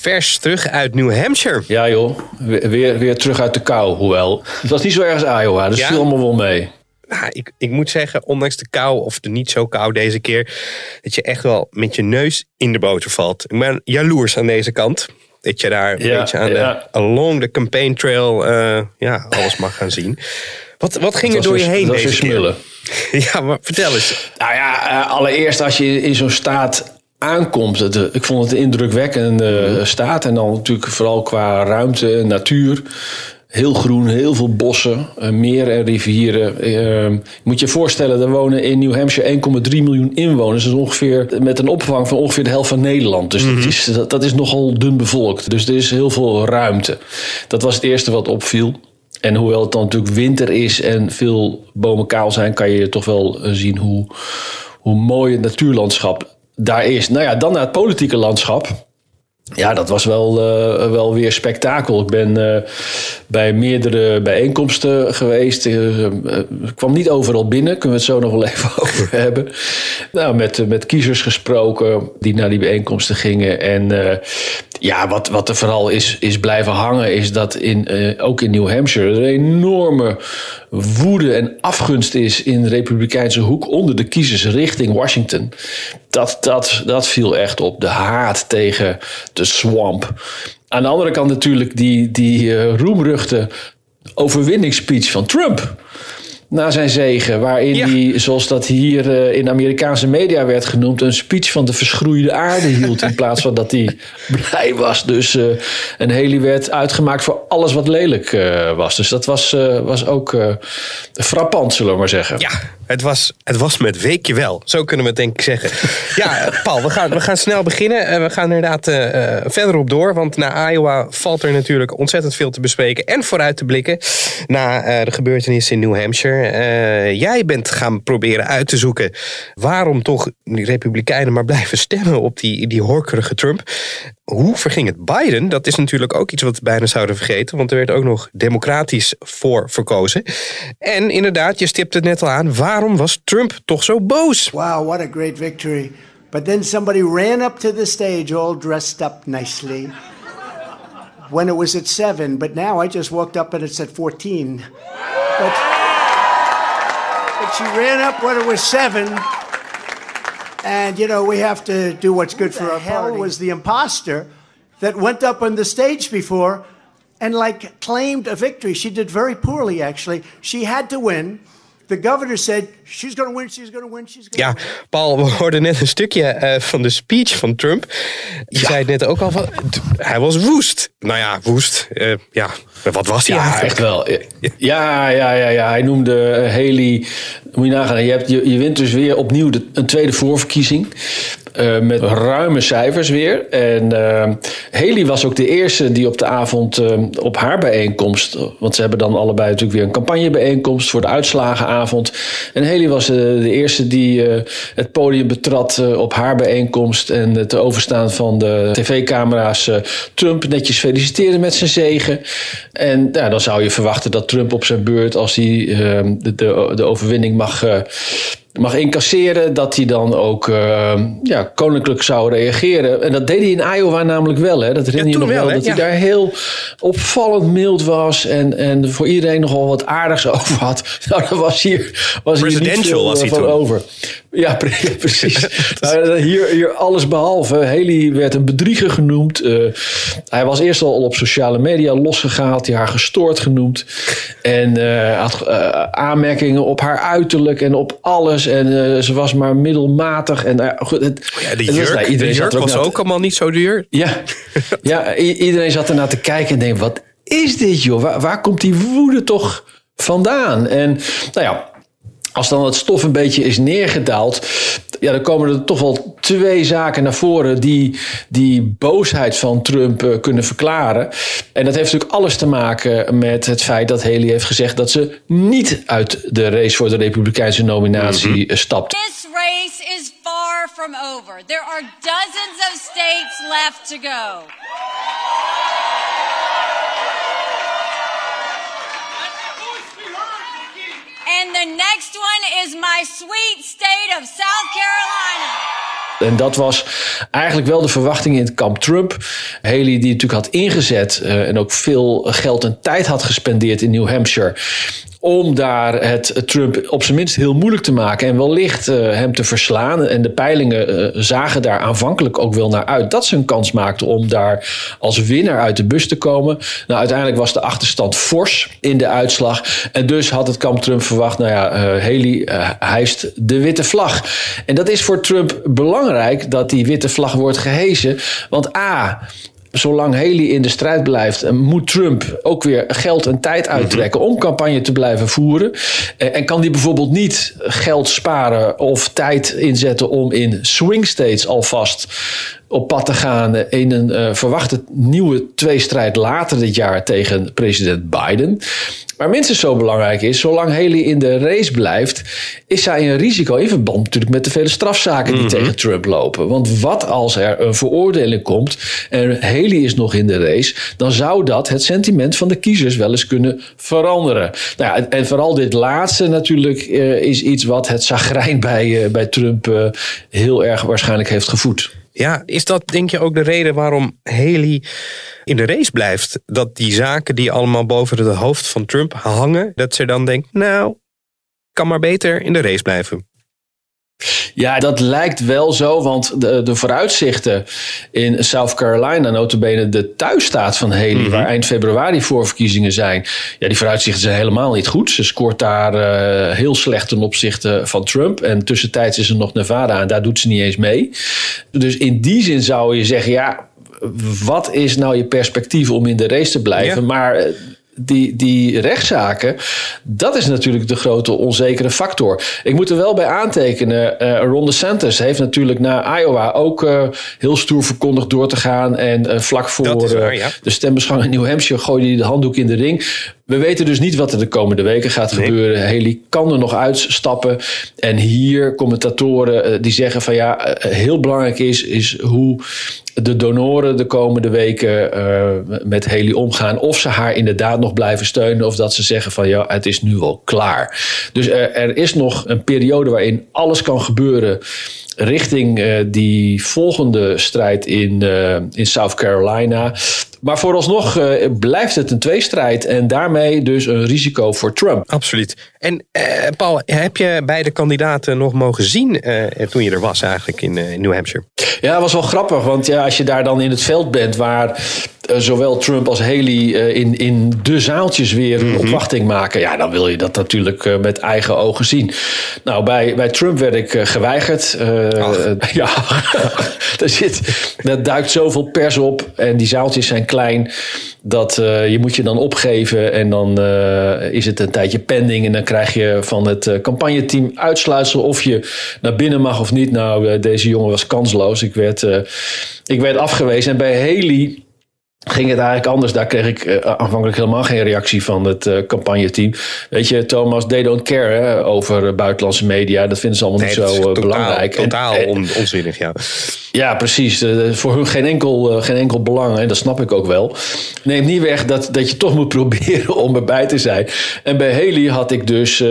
Vers terug uit New Hampshire. Ja joh, weer, weer, terug uit de kou. Hoewel, het was niet zo erg als Iowa, dus Ja? viel allemaal wel mee. Nou, ik, ik moet zeggen, ondanks de kou of de niet zo kou deze keer, dat je echt wel met je neus in de boter valt. Ik ben jaloers aan deze kant. Dat je daar een Ja, beetje aan ja. de, along the campaign trail eh, ja, alles mag gaan zien. Wat, wat ging er door je heen dat deze smullen. Ja, maar vertel eens. Nou ja, eh, allereerst als je in zo'n staat aankomt. Het, eh, ik vond het een indrukwekkende Mhm. staat. En dan natuurlijk vooral qua ruimte, natuur. Heel groen, heel veel bossen, eh, meren en rivieren. Eh, je moet je voorstellen, er wonen in New Hampshire 1,3 miljoen inwoners. Dat is ongeveer met een opvang van ongeveer de helft van Nederland. Dus dat, is, dat, dat is nogal dun bevolkt. Dus er is heel veel ruimte. Dat was het eerste wat opviel. En hoewel het dan natuurlijk winter is en veel bomen kaal zijn, kan je toch wel eh, zien hoe, hoe mooi het natuurlandschap daar is. Nou ja, dan naar het politieke landschap. Ja, dat was wel, eh, wel weer spektakel. Ik ben eh, bij meerdere bijeenkomsten geweest. Ik kwam niet overal binnen, kunnen we het zo nog wel even over hebben. Nou, met, met kiezers gesproken die naar die bijeenkomsten gingen. En ja, wat, wat er vooral is, is blijven hangen, is dat in, eh, ook in New Hampshire er enorme woede en afgunst is in de Republikeinse hoek onder de kiezers richting Washington. Dat, dat, dat viel echt op. De haat tegen de swamp. Aan de andere kant natuurlijk die, die eh, roemruchte overwinningsspeech van Trump. Na zijn zegen, waarin Ja. hij, zoals dat hier eh, in Amerikaanse media werd genoemd, een speech van de verschroeide aarde hield. In plaats van dat hij blij was. Dus eh een Haley werd uitgemaakt voor alles wat lelijk eh, was. Dus dat was, eh, was ook eh, frappant, zullen we maar zeggen. Ja, het was, het was met weekje wel. Zo kunnen we het denk ik zeggen. Ja, Paul, we gaan, we gaan snel beginnen. Eh, we gaan inderdaad eh, eh, verder op door. Want na Iowa valt er natuurlijk ontzettend veel te bespreken. En vooruit te blikken na de gebeurtenissen in New Hampshire. Jij bent gaan proberen uit te zoeken... waarom toch die republikeinen maar blijven stemmen op die, die horkerige Trump. Hoe verging het Biden? Dat is natuurlijk ook iets wat we bijna zouden vergeten. Want er werd ook nog democratisch voor verkozen. En inderdaad, je stipt het net al aan. Waarom was Trump toch zo boos? Wow, what a great victory. But then somebody ran up to the stage all dressed up nicely when it was at seven. But now I just walked up and it's at 14. But, but she ran up when it was seven. And, you know, we have to do what's good for our hell was the imposter that went up on the stage before and, like, claimed a victory. She did very poorly, actually. She had to win. The governor said, she's going to win, she's going to win, she's going to Ja, win. Paul, we hoorden net een stukje eh, van de speech van Trump. Je zei het net ook al van. Hij was woest. Nou ja, woest. Eh, ja, wat was hij Ja, eigenlijk? echt wel. Ja, ja, ja, ja. Hij noemde eh, Haley. Moet je nagaan, je, hebt, je, je wint dus weer opnieuw de, een tweede voorverkiezing. Eh, met ruime cijfers weer. En eh, Haley was ook de eerste die op de avond eh, op haar bijeenkomst. Want ze hebben dan allebei natuurlijk weer een campagnebijeenkomst voor de uitslagenavond. En Haley was de eerste die het podium betrad op haar bijeenkomst. En te overstaan van de tv-camera's Trump netjes feliciteerde met zijn zegen. En ja, dan zou je verwachten dat Trump op zijn beurt, als hij de, de overwinning mag. Eh, mag incasseren, dat hij dan ook uh, ja, koninklijk zou reageren. En dat deed hij in Iowa namelijk wel. Hè? Dat herinner je nog wel, dat hij daar heel opvallend mild was en, en voor iedereen nogal wat aardigs over had. Nou, dat was hier, was hier niet veel was hij van toen. over. Ja, pre- precies. Nou, hier, hier alles behalve. Haley werd een bedrieger genoemd. Uh, hij was eerst al op sociale media losgegaald. Die haar gestoord genoemd. En uh, had aanmerkingen op haar uiterlijk en op alles. En ze was maar middelmatig. En, goed, het, oh ja, de jurk, was, nou, de jurk was ook allemaal niet zo duur. Ja, ja iedereen zat ernaar te kijken en denkt... wat is dit joh? Waar, waar komt die woede toch vandaan? En nou ja als dan het stof een beetje is neergedaald, ja, dan komen er toch wel twee zaken naar voren die die boosheid van Trump uh, kunnen verklaren. En dat heeft natuurlijk alles te maken met het feit dat Haley heeft gezegd dat ze niet uit de race voor de Republikeinse nominatie mm -hmm. stapt. This race is far from over. There are dozens of states left to go. And the next one is my sweet state of South Carolina. En dat was eigenlijk wel de verwachting in het kamp Trump. Haley die natuurlijk had ingezet uh, en ook veel geld en tijd had gespendeerd in New Hampshire om daar het Trump op zijn minst heel moeilijk te maken en wellicht uh, hem te verslaan. En de peilingen uh, zagen daar aanvankelijk ook wel naar uit dat ze een kans maakten om daar als winnaar uit de bus te komen. Nou, uiteindelijk was de achterstand fors in de uitslag. En dus had het kamp Trump verwacht, nou ja, uh, Haley hijst de witte vlag. En dat is voor Trump belangrijk dat die witte vlag wordt gehesen. Want A, zolang Haley in de strijd blijft, moet Trump ook weer geld en tijd uittrekken om campagne te blijven voeren. En kan die bijvoorbeeld niet geld sparen of tijd inzetten om in swing states alvast op pad te gaan in een uh, verwachte nieuwe tweestrijd later dit jaar tegen president Biden. Maar minstens zo belangrijk is, zolang Haley in de race blijft, is zij een risico in verband natuurlijk met de vele strafzaken die mm -hmm. tegen Trump lopen. Want wat als er een veroordeling komt en Haley is nog in de race, dan zou dat het sentiment van de kiezers wel eens kunnen veranderen. Nou ja, en vooral dit laatste natuurlijk uh, is iets wat het zagrijn bij, uh, bij Trump heel erg waarschijnlijk heeft gevoed. Ja, is dat denk je ook de reden waarom Haley in de race blijft? Dat die zaken die allemaal boven het hoofd van Trump hangen, dat ze dan denkt, nou, kan maar beter in de race blijven. Ja, dat lijkt wel zo, want de, de vooruitzichten in South Carolina, notabene de thuisstaat van Haley, mm -hmm. waar eind februari voorverkiezingen zijn, ja, die vooruitzichten zijn helemaal niet goed. Ze scoort daar uh, heel slecht ten opzichte van Trump. En tussentijds is er nog Nevada en daar doet ze niet eens mee. Dus in die zin zou je zeggen, ja, wat is nou je perspectief om in de race te blijven? Ja. Maar die, die rechtszaken, dat is natuurlijk de grote onzekere factor. Ik moet er wel bij aantekenen, uh, Ron DeSantis heeft natuurlijk na Iowa ook uh, heel stoer verkondigd door te gaan. En uh, vlak voor waar, ja. de stembusgang in New Hampshire gooide hij de handdoek in de ring. We weten dus niet wat er de komende weken gaat nee. gebeuren. Haley kan er nog uitstappen. En hier commentatoren die zeggen van ja, heel belangrijk is, is hoe de donoren de komende weken met Haley omgaan. Of ze haar inderdaad nog blijven steunen. Of dat ze zeggen van ja, het is nu wel klaar. Dus er, er is nog een periode waarin alles kan gebeuren richting uh, die volgende strijd in, uh, in South Carolina. Maar vooralsnog uh, blijft het een tweestrijd en daarmee dus een risico voor Trump. Absoluut. En Paul, heb je beide kandidaten nog mogen zien toen je er was eigenlijk in New Hampshire? Ja, dat was wel grappig, want ja, als je daar dan in het veld bent waar zowel Trump als Haley in, in de zaaltjes weer Mhm. opwachting maken. Ja, dan wil je dat natuurlijk met eigen ogen zien. Nou, bij, bij Trump werd ik geweigerd. Uh, ja, er zit, er duikt zoveel pers op en die zaaltjes zijn klein. Dat uh, je moet je dan opgeven en dan uh, is het een tijdje pending. En dan krijg je van het uh, campagneteam uitsluitsel of je naar binnen mag of niet. Nou, deze jongen was kansloos. Ik werd, ik werd afgewezen. En bij Haley ging het eigenlijk anders. Daar kreeg ik uh, aanvankelijk helemaal geen reactie van het uh, campagneteam. Weet je, Thomas, they don't care hè, over uh, buitenlandse media. Dat vinden ze allemaal nee, niet zo totaal, belangrijk. Totaal en, on, onzinnig, ja. Ja, precies. voor hun geen enkel, geen enkel belang. En dat snap ik ook wel. Neemt niet weg dat, dat je toch moet proberen om erbij te zijn. En bij Haley had ik dus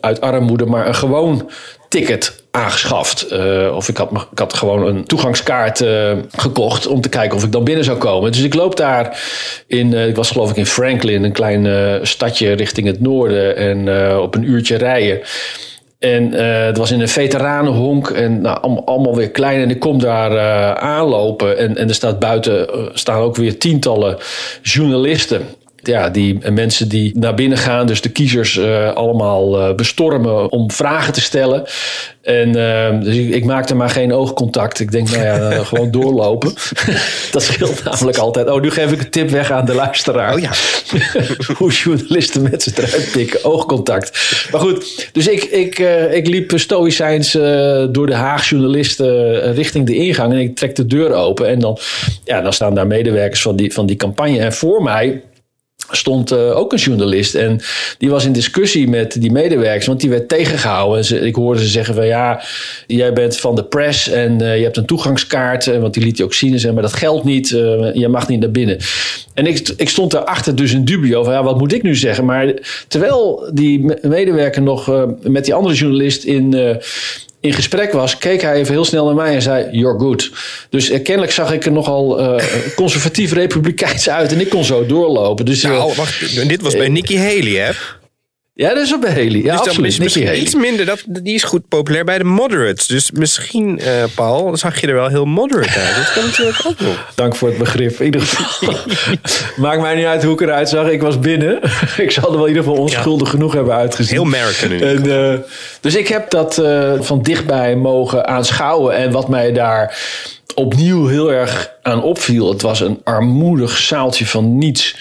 uit armoede maar een gewoon ticket aangeschaft. Eh, of ik had, ik had gewoon een toegangskaart eh, gekocht om te kijken of ik dan binnen zou komen. Dus ik loop daar in, eh, ik was geloof ik in Franklin, een klein stadje richting het noorden. En op een uurtje rijden. En het was in een veteranenhonk en nou, allemaal, weer klein. En ik kom daar aanlopen en, en er staat buiten staan ook weer tientallen journalisten. Ja, die mensen die naar binnen gaan, dus de kiezers eh, allemaal eh, bestormen om vragen te stellen. En eh, dus ik, ik maakte maar geen oogcontact. Ik denk, nou ja, gewoon doorlopen. dat scheelt namelijk altijd. Oh, nu geef ik een tip weg aan de luisteraar. Oh ja. Hoe journalisten mensen eruit pikken. Oogcontact. Maar goed, dus ik, ik, ik liep stoïcijns door de Haag journalisten richting de ingang. En ik trek de deur open. En dan, ja, dan staan daar medewerkers van die, van die campagne. En voor mij stond eh, ook een journalist. En die was in discussie met die medewerkers, want die werd tegengehouden. En ze, ik hoorde ze zeggen van ja, jij bent van de press en eh, je hebt een toegangskaart. eh, want die liet hij ook zien. En maar dat geldt niet, je mag niet naar binnen. En ik, ik stond daarachter dus in dubio van ja, wat moet ik nu zeggen? Maar terwijl die me- medewerker nog met die andere journalist in... eh, in gesprek was, keek hij even heel snel naar mij en zei: You're good. Dus eh, kennelijk zag ik er nogal eh conservatief republikeins uit en ik kon zo doorlopen. Dus eh, Nou, wacht, dit was bij Nikki Haley, hè? Ja, dat is op Haley. Ja, dus dat absoluut. misschien Haley. iets minder. Dat, die is goed populair bij de moderates. Dus misschien, eh, Paul, zag je er wel heel moderate uit. Dat kan natuurlijk ook nog. Dank voor het begrip. In ieder geval, maakt mij niet uit hoe ik eruit zag. Ik was binnen. ik zal er wel in ieder geval onschuldig genoeg hebben uitgezien. Heel American nu. En, eh, dus ik heb dat eh, van dichtbij mogen aanschouwen. En wat mij daar opnieuw heel erg aan opviel. Het was een armoedig zaaltje van niets.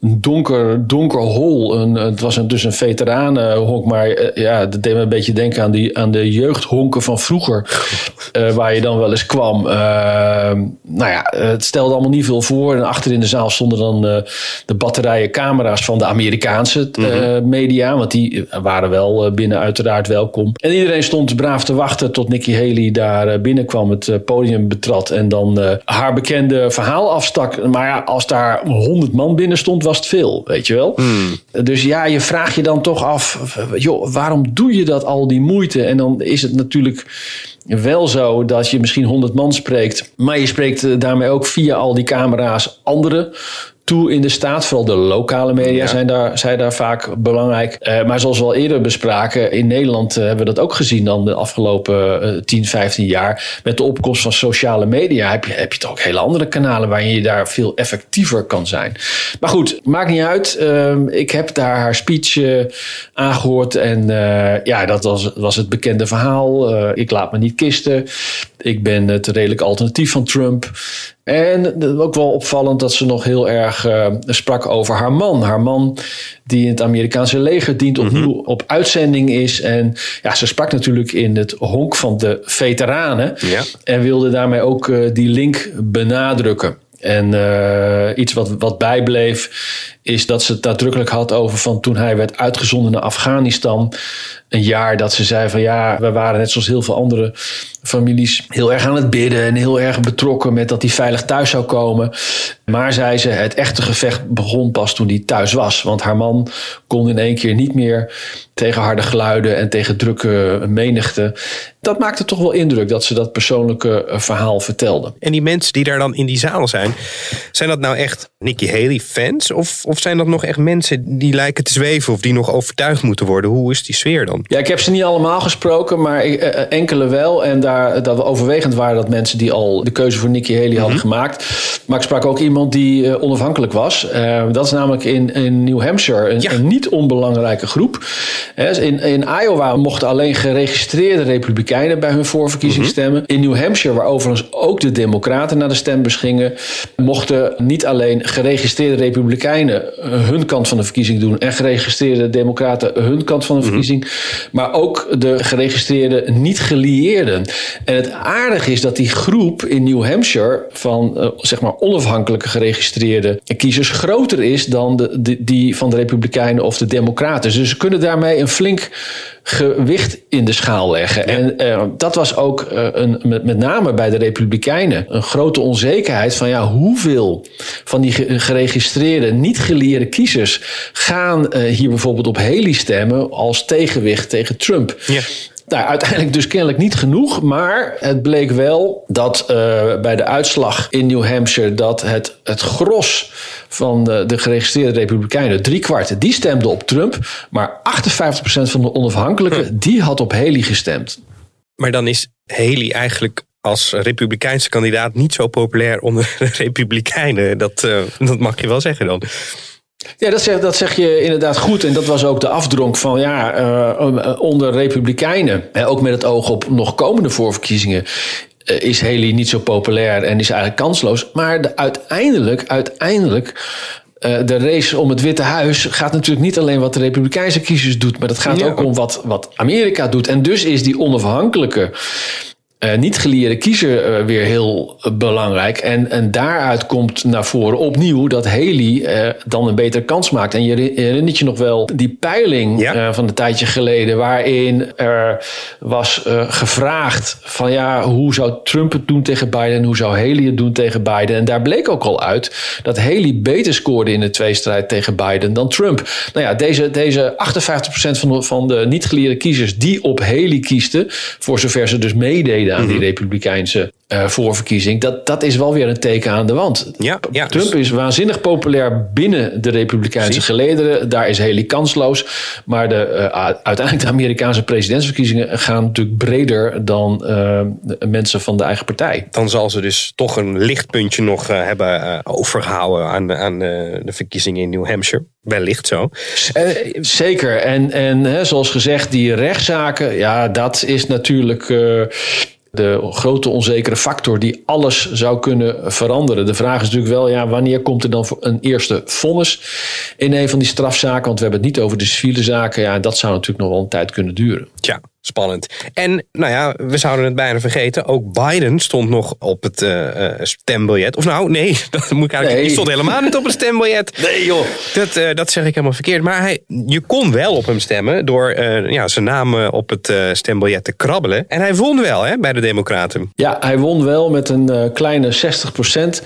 Een donker, donker hol. Een, het was een, dus een veteranenhonk. Maar eh, ja, dat deed me een beetje denken aan, die, aan de jeugdhonken van vroeger. eh, waar je dan wel eens kwam. Eh, nou ja, het stelde allemaal niet veel voor. En achter in de zaal stonden dan de batterijen camera's van de Amerikaanse eh, media. Want die waren wel binnen uiteraard welkom. En iedereen stond braaf te wachten tot Nikki Haley daar binnenkwam. Het podium betrad. En dan eh, haar bekende verhaal afstak. Maar ja, als daar honderd man binnen stond, was het veel. Weet je wel? Dus ja, je vraagt je dan toch af. Joh, waarom doe je dat al die moeite? En dan is het natuurlijk wel zo dat je misschien 100 man spreekt, maar je spreekt eh, daarmee ook via al die camera's anderen toe in de staat. Vooral de lokale media zijn, daar, zijn daar vaak belangrijk. Eh, maar zoals we al eerder bespraken, in Nederland eh, hebben we dat ook gezien dan de afgelopen eh, 10, 15 jaar. Met de opkomst van sociale media heb je, heb je toch ook hele andere kanalen waarin je daar veel effectiever kan zijn. Maar goed, maakt niet uit. Ehm, ik heb daar haar speech eh, aangehoord en eh, ja, dat was, was het bekende verhaal. Eh, ik laat me niet kisten. Ik ben het redelijk alternatief van Trump. En ook wel opvallend dat ze nog heel erg eh, sprak over haar man. Haar man die in het Amerikaanse leger dient, opnieuw op uitzending is. En ja, ze sprak natuurlijk in het honk van de veteranen. Ja. En wilde daarmee ook eh, die link benadrukken. En eh, iets wat, wat bijbleef, is dat ze het nadrukkelijk had over van toen hij werd uitgezonden naar Afghanistan. Een jaar dat ze zei van ja, we waren net zoals heel veel andere families heel erg aan het bidden en heel erg betrokken met dat hij veilig thuis zou komen. Maar zei ze, het echte gevecht begon pas toen hij thuis was. Want haar man kon in één keer niet meer tegen harde geluiden en tegen drukke menigte. Dat maakte toch wel indruk dat ze dat persoonlijke eh, verhaal vertelde. En die mensen die daar dan in die zaal zijn, zijn dat nou echt Nikki Haley fans? Of, of zijn dat nog echt mensen die lijken te zweven of die nog overtuigd moeten worden? Hoe is die sfeer dan? Ja, ik heb ze niet allemaal gesproken, maar ik, eh, enkele wel. En daar, dat overwegend waren dat mensen die al de keuze voor Nikki Haley hadden gemaakt. Maar ik sprak ook iemand die eh, onafhankelijk was. Eh, dat is namelijk in, in New Hampshire een, Ja. een niet onbelangrijke groep. Dus in, in Iowa mochten alleen geregistreerde republikeinen bij hun voorverkiezing stemmen. In New Hampshire, waar overigens ook de democraten naar de stembus gingen, mochten niet alleen geregistreerde republikeinen eh, hun kant van de verkiezing doen en geregistreerde democraten hun kant van de verkiezing, maar ook de geregistreerde niet-gelieerden. En het aardige is dat die groep in New Hampshire van eh, zeg maar onafhankelijke geregistreerde kiezers groter is dan de, de- die van de republikeinen of de democraten. Dus ze kunnen daarmee een flink gewicht in de schaal leggen. En eh, dat was ook eh, een, met, met name bij de Republikeinen een grote onzekerheid van ja, hoeveel van die ge- geregistreerde, niet gelieerde kiezers gaan eh, hier bijvoorbeeld op Haley stemmen als tegenwicht tegen Trump. Ja. Nou, uiteindelijk dus kennelijk niet genoeg. Maar het bleek wel dat uh, bij de uitslag in New Hampshire... dat het, het gros van de, de geregistreerde republikeinen, drie kwart, die stemde op Trump. Maar 58% van de onafhankelijken, die had op Haley gestemd. Maar dan is Haley eigenlijk als republikeinse kandidaat niet zo populair onder de republikeinen. Dat, uh, dat mag je wel zeggen dan. Ja, dat zeg, dat zeg je inderdaad goed. En dat was ook de afdronk van ja, uh, onder republikeinen. ook met het oog op nog komende voorverkiezingen. is Haley niet zo populair en is eigenlijk kansloos. Maar de, uiteindelijk, uiteindelijk de race om het Witte Huis gaat natuurlijk niet alleen wat de Republikeinse kiezers doet, maar dat gaat ook om wat, wat Amerika doet. En dus is die onafhankelijke uh, niet geleerde kiezer uh, weer heel uh, belangrijk. En, en daaruit komt naar voren opnieuw dat Haley dan een betere kans maakt. En je herinnert je nog wel die peiling ja. van een tijdje geleden, waarin er was gevraagd van ja, hoe zou Trump het doen tegen Biden en hoe zou Haley het doen tegen Biden. En daar bleek ook al uit dat Haley beter scoorde in de tweestrijd tegen Biden dan Trump. Nou ja, deze, deze 58% van de, van de niet geleerde kiezers die op Haley kiesten, voor zover ze dus meededen aan die mhm. republikeinse uh, voorverkiezing. Dat, dat is wel weer een teken aan de wand. Ja, ja, Trump dus- is waanzinnig populair binnen de republikeinse gelederen. Daar is Haley kansloos. Maar de, uh, uiteindelijk de Amerikaanse presidentsverkiezingen gaan natuurlijk breder dan uh, mensen van de eigen partij. Dan zal ze dus toch een lichtpuntje nog hebben overgehouden aan, aan de verkiezingen in New Hampshire. Wellicht zo. zeker. En, en hè, zoals gezegd, die rechtszaken, ja, dat is natuurlijk de grote onzekere factor die alles zou kunnen veranderen. De vraag is natuurlijk wel, ja, wanneer komt er dan een eerste vonnis in een van die strafzaken? Want we hebben het niet over de civiele zaken. Ja, dat zou natuurlijk nog wel een tijd kunnen duren. Tja, spannend. En nou ja, we zouden het bijna vergeten. Ook Biden stond nog op het uh, stembiljet. Of nou, nee, dat moet ik eigenlijk. Nee. Die stond helemaal niet op het stembiljet. Nee, joh. Dat, uh, dat zeg ik helemaal verkeerd. Maar hij, je kon wel op hem stemmen door ja, zijn naam op het stembiljet te krabbelen. En hij won wel hè, bij de Democraten. Ja, hij won wel met een kleine 60 procent.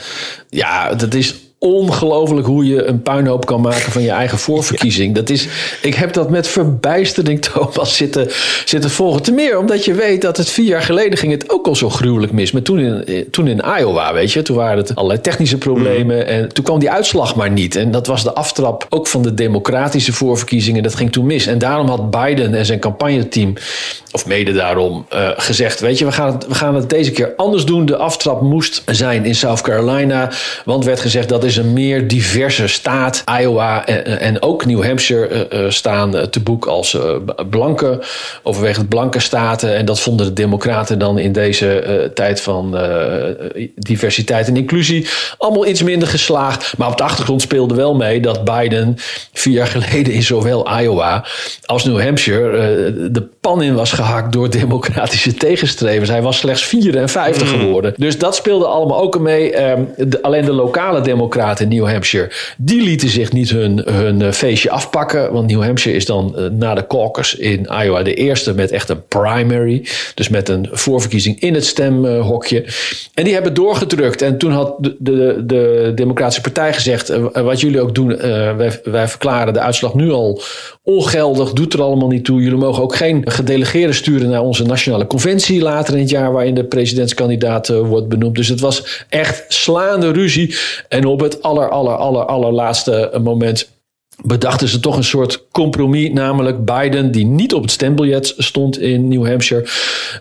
Ja, dat is ongelooflijk hoe je een puinhoop kan maken van je eigen voorverkiezing. Dat is, ik heb dat met verbijstering, Thomas, zitten, zitten volgen. Ten meer omdat je weet dat het vier jaar geleden ging het ook al zo gruwelijk mis. Maar toen in, toen in Iowa, weet je, toen waren het allerlei technische problemen. Mm. En toen kwam die uitslag maar niet. En dat was de aftrap ook van de democratische voorverkiezingen. Dat ging toen mis. En daarom had Biden en zijn campagneteam, of mede daarom, uh, gezegd: Weet je, we gaan, het, we gaan het deze keer anders doen. De aftrap moest zijn in South Carolina. Want werd gezegd dat is een meer diverse staat. Iowa en, en ook New Hampshire uh, staan te boek als uh, blanke, overwegend blanke staten. En dat vonden de Democraten dan in deze uh, tijd van diversiteit en inclusie allemaal iets minder geslaagd. Maar op de achtergrond speelde wel mee dat Biden vier jaar geleden in zowel Iowa als New Hampshire de pan in was gehakt door democratische tegenstrevers. Hij was slechts 54 mm. geworden. Dus dat speelde allemaal ook mee. Um, de, alleen de lokale democraten in New Hampshire, die lieten zich niet hun, hun eh, feestje afpakken. Want New Hampshire is dan uh, na de caucus in Iowa de eerste met echt een primary. Dus met een voorverkiezing in het stemhokje. En die hebben doorgedrukt. En toen had de, de, de Democratische Partij gezegd: uh, wat jullie ook doen, wij, wij verklaren de uitslag nu al ongeldig, doet er allemaal niet toe. Jullie mogen ook geen gedelegeerden sturen naar onze nationale conventie later in het jaar, waarin de presidentskandidaat wordt benoemd. Dus het was echt slaande ruzie. En op het aller, aller, aller, allerlaatste moment bedachten ze toch een soort compromis. Namelijk Biden, die niet op het stembiljet stond in New Hampshire,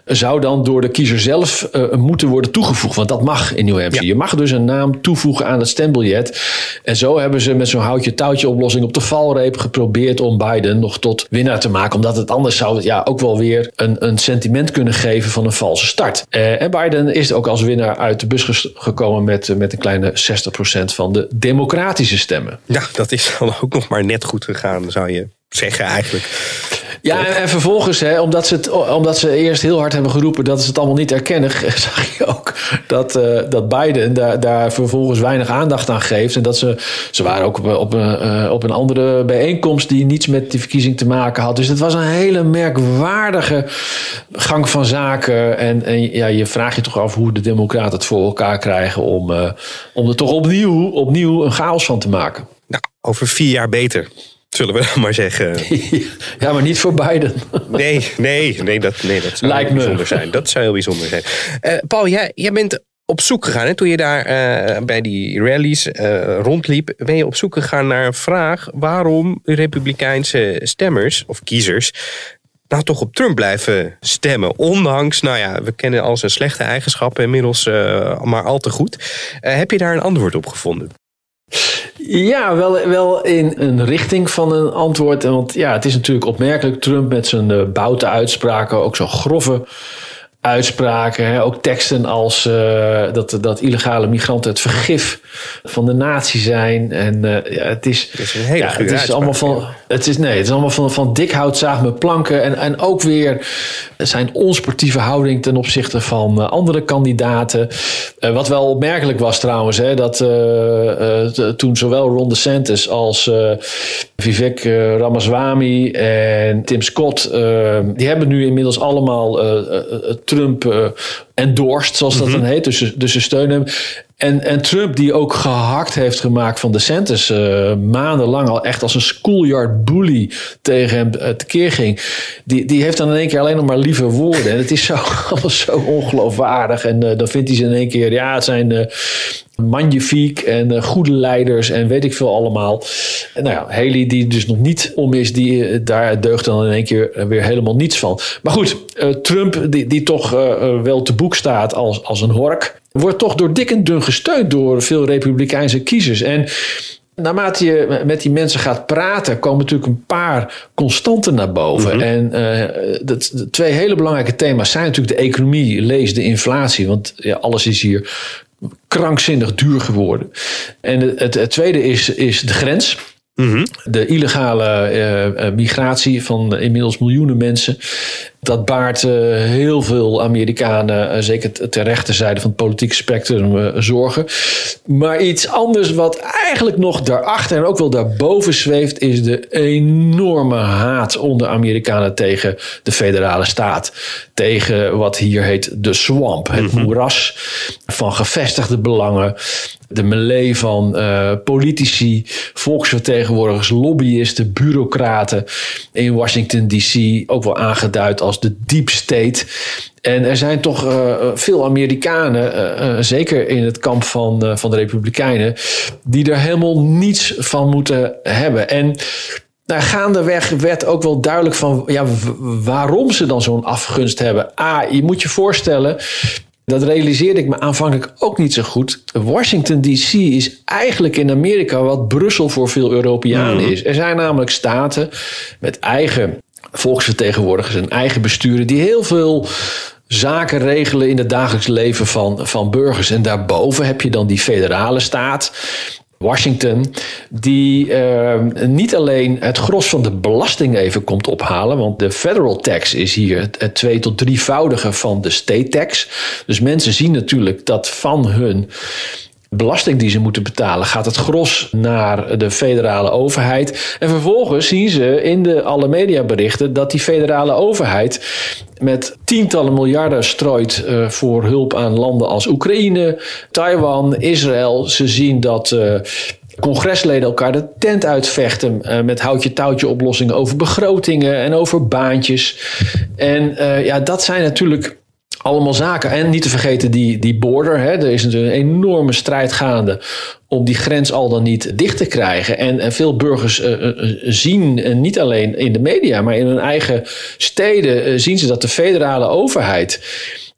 zou dan door de kiezer zelf uh, moeten worden toegevoegd. Want dat mag in New Hampshire. Ja. Je mag dus een naam toevoegen aan het stembiljet. En zo hebben ze met zo'n houtje-touwtje oplossing op de valreep geprobeerd om Biden nog tot winnaar te maken. Omdat het anders zou ja, ook wel weer een, een sentiment kunnen geven van een valse start. Uh, en Biden is ook als winnaar uit de bus gekomen met, met een kleine 60% van de democratische stemmen. Ja, dat is dan ook nog maar net goed gegaan, zou je zeggen eigenlijk. Ja, en, vervolgens, hè, omdat, ze het, omdat ze eerst heel hard hebben geroepen dat ze het allemaal niet erkennen, zag je ook dat, uh, dat Biden daar, daar vervolgens weinig aandacht aan geeft. En dat ze, ze waren ook op, op, een, uh, op een andere bijeenkomst die niets met die verkiezing te maken had. Dus het was een hele merkwaardige gang van zaken. En, en ja, je vraagt je toch af hoe de Democraten het voor elkaar krijgen om, uh, om er toch opnieuw, opnieuw een chaos van te maken. Nou, over vier jaar beter. Zullen we dan maar zeggen. ja, maar niet voor Biden. Nee, nee, nee, dat, nee, dat zou Lijkt heel me. bijzonder zijn. Dat zou heel bijzonder zijn. Eh, Paul, jij, jij bent op zoek gegaan. Hè? Toen je daar eh, bij die rallies eh, rondliep, ben je op zoek gegaan naar een vraag waarom Republikeinse stemmers of kiezers nou toch op Trump blijven stemmen. Ondanks, nou ja, we kennen al zijn slechte eigenschappen inmiddels maar al te goed. Heb je daar een antwoord op gevonden? Ja, wel, wel in een richting van een antwoord. Want ja, het is natuurlijk opmerkelijk. Trump met zijn uh, uitspraken, ook zo grove uitspraken. Hè? Ook teksten als uh, dat, dat illegale migranten het vergif van de natie zijn. En uh, ja, het is, het is een hele ja, het is allemaal van. Het is, nee, het is allemaal van, van dik hout zaag met planken. En, en ook weer zijn onsportieve houding ten opzichte van uh, andere kandidaten. wat wel opmerkelijk was trouwens, hè, dat toen zowel Ron DeSantis als Vivek Ramaswamy en Tim Scott, die hebben nu inmiddels allemaal Trump uh, endorsed, zoals dat mm -hmm. dan heet. Dus, dus ze steunen hem. En, en Trump, die ook gehakt heeft gemaakt van DeSantis, uh, maandenlang al echt als een schoolyard bully tegen hem uh, tekeer ging. Die, die heeft dan in één keer alleen nog maar lieve woorden. En het is zo, alles zo ongeloofwaardig. En uh, dan vindt hij ze in één keer, ja, het zijn magnifiek en goede leiders en weet ik veel allemaal. En nou ja, Haley, die dus nog niet om is, die, daar deugt dan in één keer weer helemaal niets van. Maar goed, Trump, die, die toch wel te boek staat als, als een hork wordt toch door dik en dun gesteund door veel Republikeinse kiezers. En naarmate je met die mensen gaat praten, komen natuurlijk een paar constanten naar boven. Mm -hmm. En uh, de, de, twee hele belangrijke thema's zijn natuurlijk de economie, lees de inflatie. Want ja, alles is hier krankzinnig duur geworden. En het, het, het tweede is, is de grens. Mm -hmm. De illegale uh, migratie van inmiddels miljoenen mensen. Dat baart uh, heel veel Amerikanen, uh, zeker ter rechterzijde van het politieke spectrum, uh, zorgen. Maar iets anders wat eigenlijk nog daarachter en ook wel daarboven zweeft, is de enorme haat onder Amerikanen tegen de federale staat. Tegen wat hier heet de swamp, het Mhm. moeras van gevestigde belangen. De melee van uh, politici, volksvertegenwoordigers, lobbyisten, bureaucraten in Washington DC, ook wel aangeduid als de deep state. En er zijn toch uh, veel Amerikanen, uh, zeker in het kamp van, van de Republikeinen, die er helemaal niets van moeten hebben. En nou, gaandeweg werd ook wel duidelijk van ja, waarom ze dan zo'n afgunst hebben. A, je moet je voorstellen, dat realiseerde ik me aanvankelijk ook niet zo goed. Washington DC is eigenlijk in Amerika wat Brussel voor veel Europeanen mm. is. Er zijn namelijk staten met eigen volksvertegenwoordigers en eigen besturen die heel veel zaken regelen in het dagelijks leven van, van burgers. En daarboven heb je dan die federale staat. Washington, die uh, niet alleen het gros van de belasting even komt ophalen, want de federal tax is hier het, het twee tot drievoudige van de state tax. Dus mensen zien natuurlijk dat van hun belasting die ze moeten betalen, gaat het gros naar de federale overheid. En vervolgens zien ze in de alle mediaberichten dat die federale overheid met tientallen miljarden strooit uh, voor hulp aan landen als Oekraïne, Taiwan, Israël. Ze zien dat. Uh, Congresleden elkaar de tent uitvechten uh, met houtje-touwtje oplossingen over begrotingen en over baantjes. En ja, dat zijn natuurlijk allemaal zaken. En niet te vergeten die, die border. Hè. Er is natuurlijk een enorme strijd gaande om die grens al dan niet dicht te krijgen. En, en veel burgers uh, uh, zien, uh, niet alleen in de media, maar in hun eigen steden, zien ze dat de federale overheid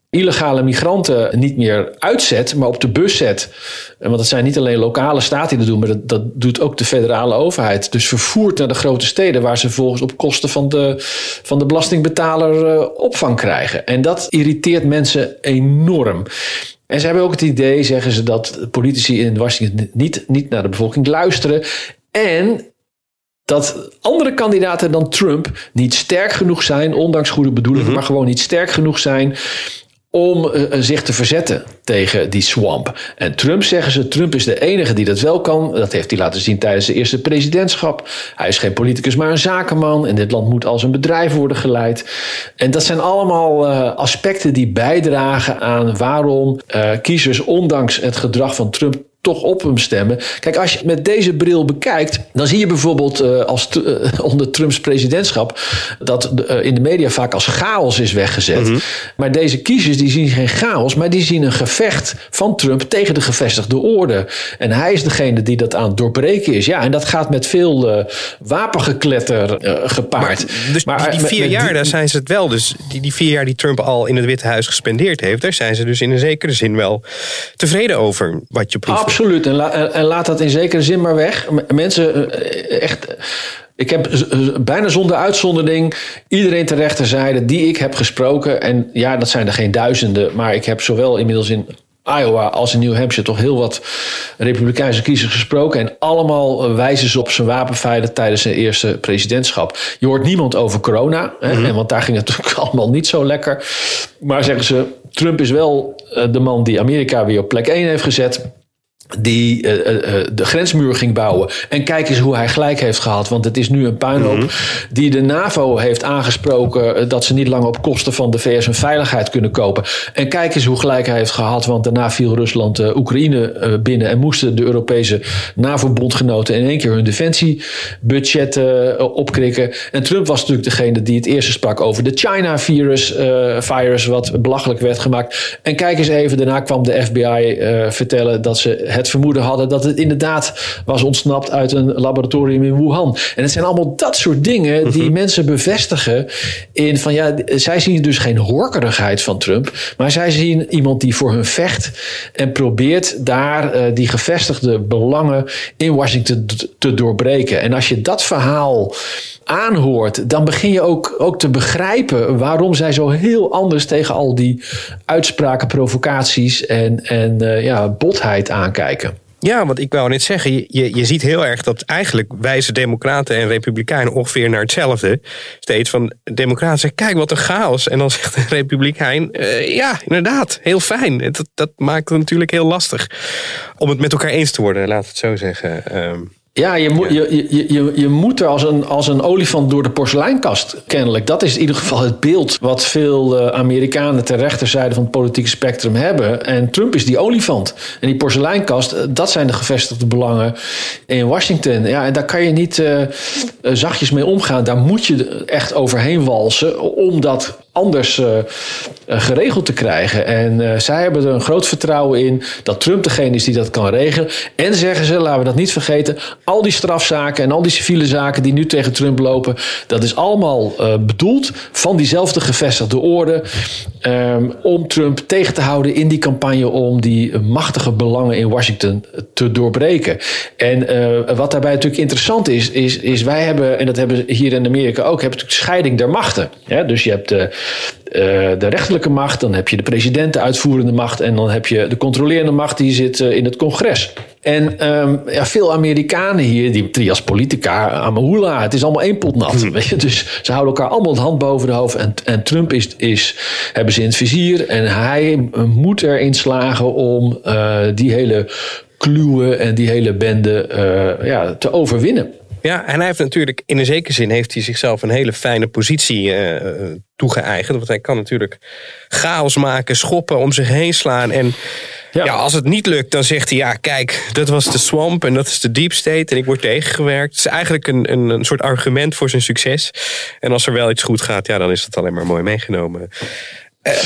illegale migranten niet meer uitzet, maar op de bus zet. Want het zijn niet alleen lokale staten die dat doen, maar dat, dat doet ook de federale overheid. Dus vervoert naar de grote steden, waar ze vervolgens op kosten van de, van de belastingbetaler uh, opvang krijgen. En dat irriteert mensen enorm. En ze hebben ook het idee, zeggen ze, dat politici in Washington niet, niet naar de bevolking luisteren. En dat andere kandidaten dan Trump niet sterk genoeg zijn, ondanks goede bedoelingen, mm -hmm. maar gewoon niet sterk genoeg zijn om uh, zich te verzetten tegen die swamp. En Trump zeggen ze, Trump is de enige die dat wel kan. Dat heeft hij laten zien tijdens zijn eerste presidentschap. Hij is geen politicus, maar een zakenman. En dit land moet als een bedrijf worden geleid. En dat zijn allemaal uh, aspecten die bijdragen aan waarom kiezers, ondanks het gedrag van Trump toch op hem stemmen. Kijk, als je het met deze bril bekijkt, dan zie je bijvoorbeeld uh, als uh, onder Trumps presidentschap dat uh, in de media vaak als chaos is weggezet. -hmm. Maar deze kiezers die zien geen chaos, maar die zien een gevecht van Trump tegen de gevestigde orde. En hij is degene die dat aan het doorbreken is. Ja, en dat gaat met veel wapengekletter gepaard. Maar, dus maar, die, die vier met, jaar, die, daar zijn ze het wel. Dus die, die vier jaar die Trump al in het Witte Huis gespendeerd heeft, daar zijn ze dus in een zekere zin wel tevreden over wat je proeft. Absoluut. En, la, en, laat dat in zekere zin maar weg. Mensen, echt. Ik heb bijna zonder uitzondering iedereen ter rechterzijde die ik heb gesproken. En ja, dat zijn er geen duizenden. Maar ik heb zowel inmiddels in Iowa als in New Hampshire toch heel wat Republikeinse kiezers gesproken. En allemaal wijzen ze op zijn wapenfeiten tijdens zijn eerste presidentschap. Je hoort niemand over corona, hè, mm -hmm. want daar ging het natuurlijk allemaal niet zo lekker. Maar zeggen ze, Trump is wel de man die Amerika weer op plek 1 heeft gezet die uh, uh, de grensmuur ging bouwen. En kijk eens hoe hij gelijk heeft gehad. Want het is nu een puinhoop mm -hmm. die de NAVO heeft aangesproken... dat ze niet langer op kosten van de VS hun veiligheid kunnen kopen. En kijk eens hoe gelijk hij heeft gehad. Want daarna viel Rusland Oekraïne binnen... en moesten de Europese NAVO-bondgenoten... in één keer hun defensiebudget opkrikken. En Trump was natuurlijk degene die het eerste sprak... over de China-virus, virus, wat belachelijk werd gemaakt. En kijk eens even, daarna kwam de FBI vertellen... dat ze het vermoeden hadden dat het inderdaad was ontsnapt uit een laboratorium in Wuhan. En het zijn allemaal dat soort dingen die mensen bevestigen in van ja, zij zien dus geen horkerigheid van Trump, maar zij zien iemand die voor hun vecht en probeert daar uh, die gevestigde belangen in Washington te doorbreken. En als je dat verhaal aanhoort, dan begin je ook, ook te begrijpen waarom zij zo heel anders tegen al die uitspraken, provocaties en, en uh, ja, botheid aankijken. Ja, want ik wou net zeggen, je, je ziet heel erg dat eigenlijk wijzen democraten en republikeinen ongeveer naar hetzelfde. Steeds van democraten zeggen, kijk wat een chaos. En dan zegt de republikein, uh, ja, inderdaad, heel fijn. Dat, dat maakt het natuurlijk heel lastig om het met elkaar eens te worden, laat het zo zeggen. Um, ja, je, moet. Je, je, je, je moet er als een, als een olifant door de porseleinkast, kennelijk. Dat is in ieder geval het beeld wat veel uh, Amerikanen ter rechterzijde van het politieke spectrum hebben. En Trump is die olifant. En die porseleinkast, dat zijn de gevestigde belangen in Washington. Ja, en daar kan je niet uh, zachtjes mee omgaan. Daar moet je echt overheen walsen om dat anders uh, geregeld te krijgen. En uh, zij hebben er een groot vertrouwen in dat Trump degene is die dat kan regelen. En zeggen ze, laten we dat niet vergeten, al die strafzaken en al die civiele zaken die nu tegen Trump lopen, dat is allemaal bedoeld van diezelfde gevestigde orde um, om Trump tegen te houden in die campagne om die machtige belangen in Washington te doorbreken. En wat daarbij natuurlijk interessant is, is, is wij hebben, en dat hebben hier in Amerika ook, hebben natuurlijk scheiding der machten. Ja, dus je hebt uh, de rechterlijke macht, dan heb je de president, de uitvoerende macht en dan heb je de controlerende macht die zit uh, in het congres. En um, ja, veel Amerikanen hier, die trias politica, amahula, het is allemaal één pot nat. Weet je? Dus ze houden elkaar allemaal de hand boven de hoofd. En, en Trump is, is, hebben ze in het vizier. En hij moet erin slagen om uh, die hele kluwe en die hele bende ja, te overwinnen. Ja, en hij heeft natuurlijk in een zekere zin heeft hij zichzelf een hele fijne positie uh, toegeëigend. Want hij kan natuurlijk chaos maken, schoppen, om zich heen slaan. En ja. ja. als het niet lukt, dan zegt hij: ja, kijk, dat was de swamp en dat is de deep state en ik word tegengewerkt. Het is eigenlijk een, een, een soort argument voor zijn succes. En als er wel iets goed gaat, ja, dan is dat alleen maar mooi meegenomen.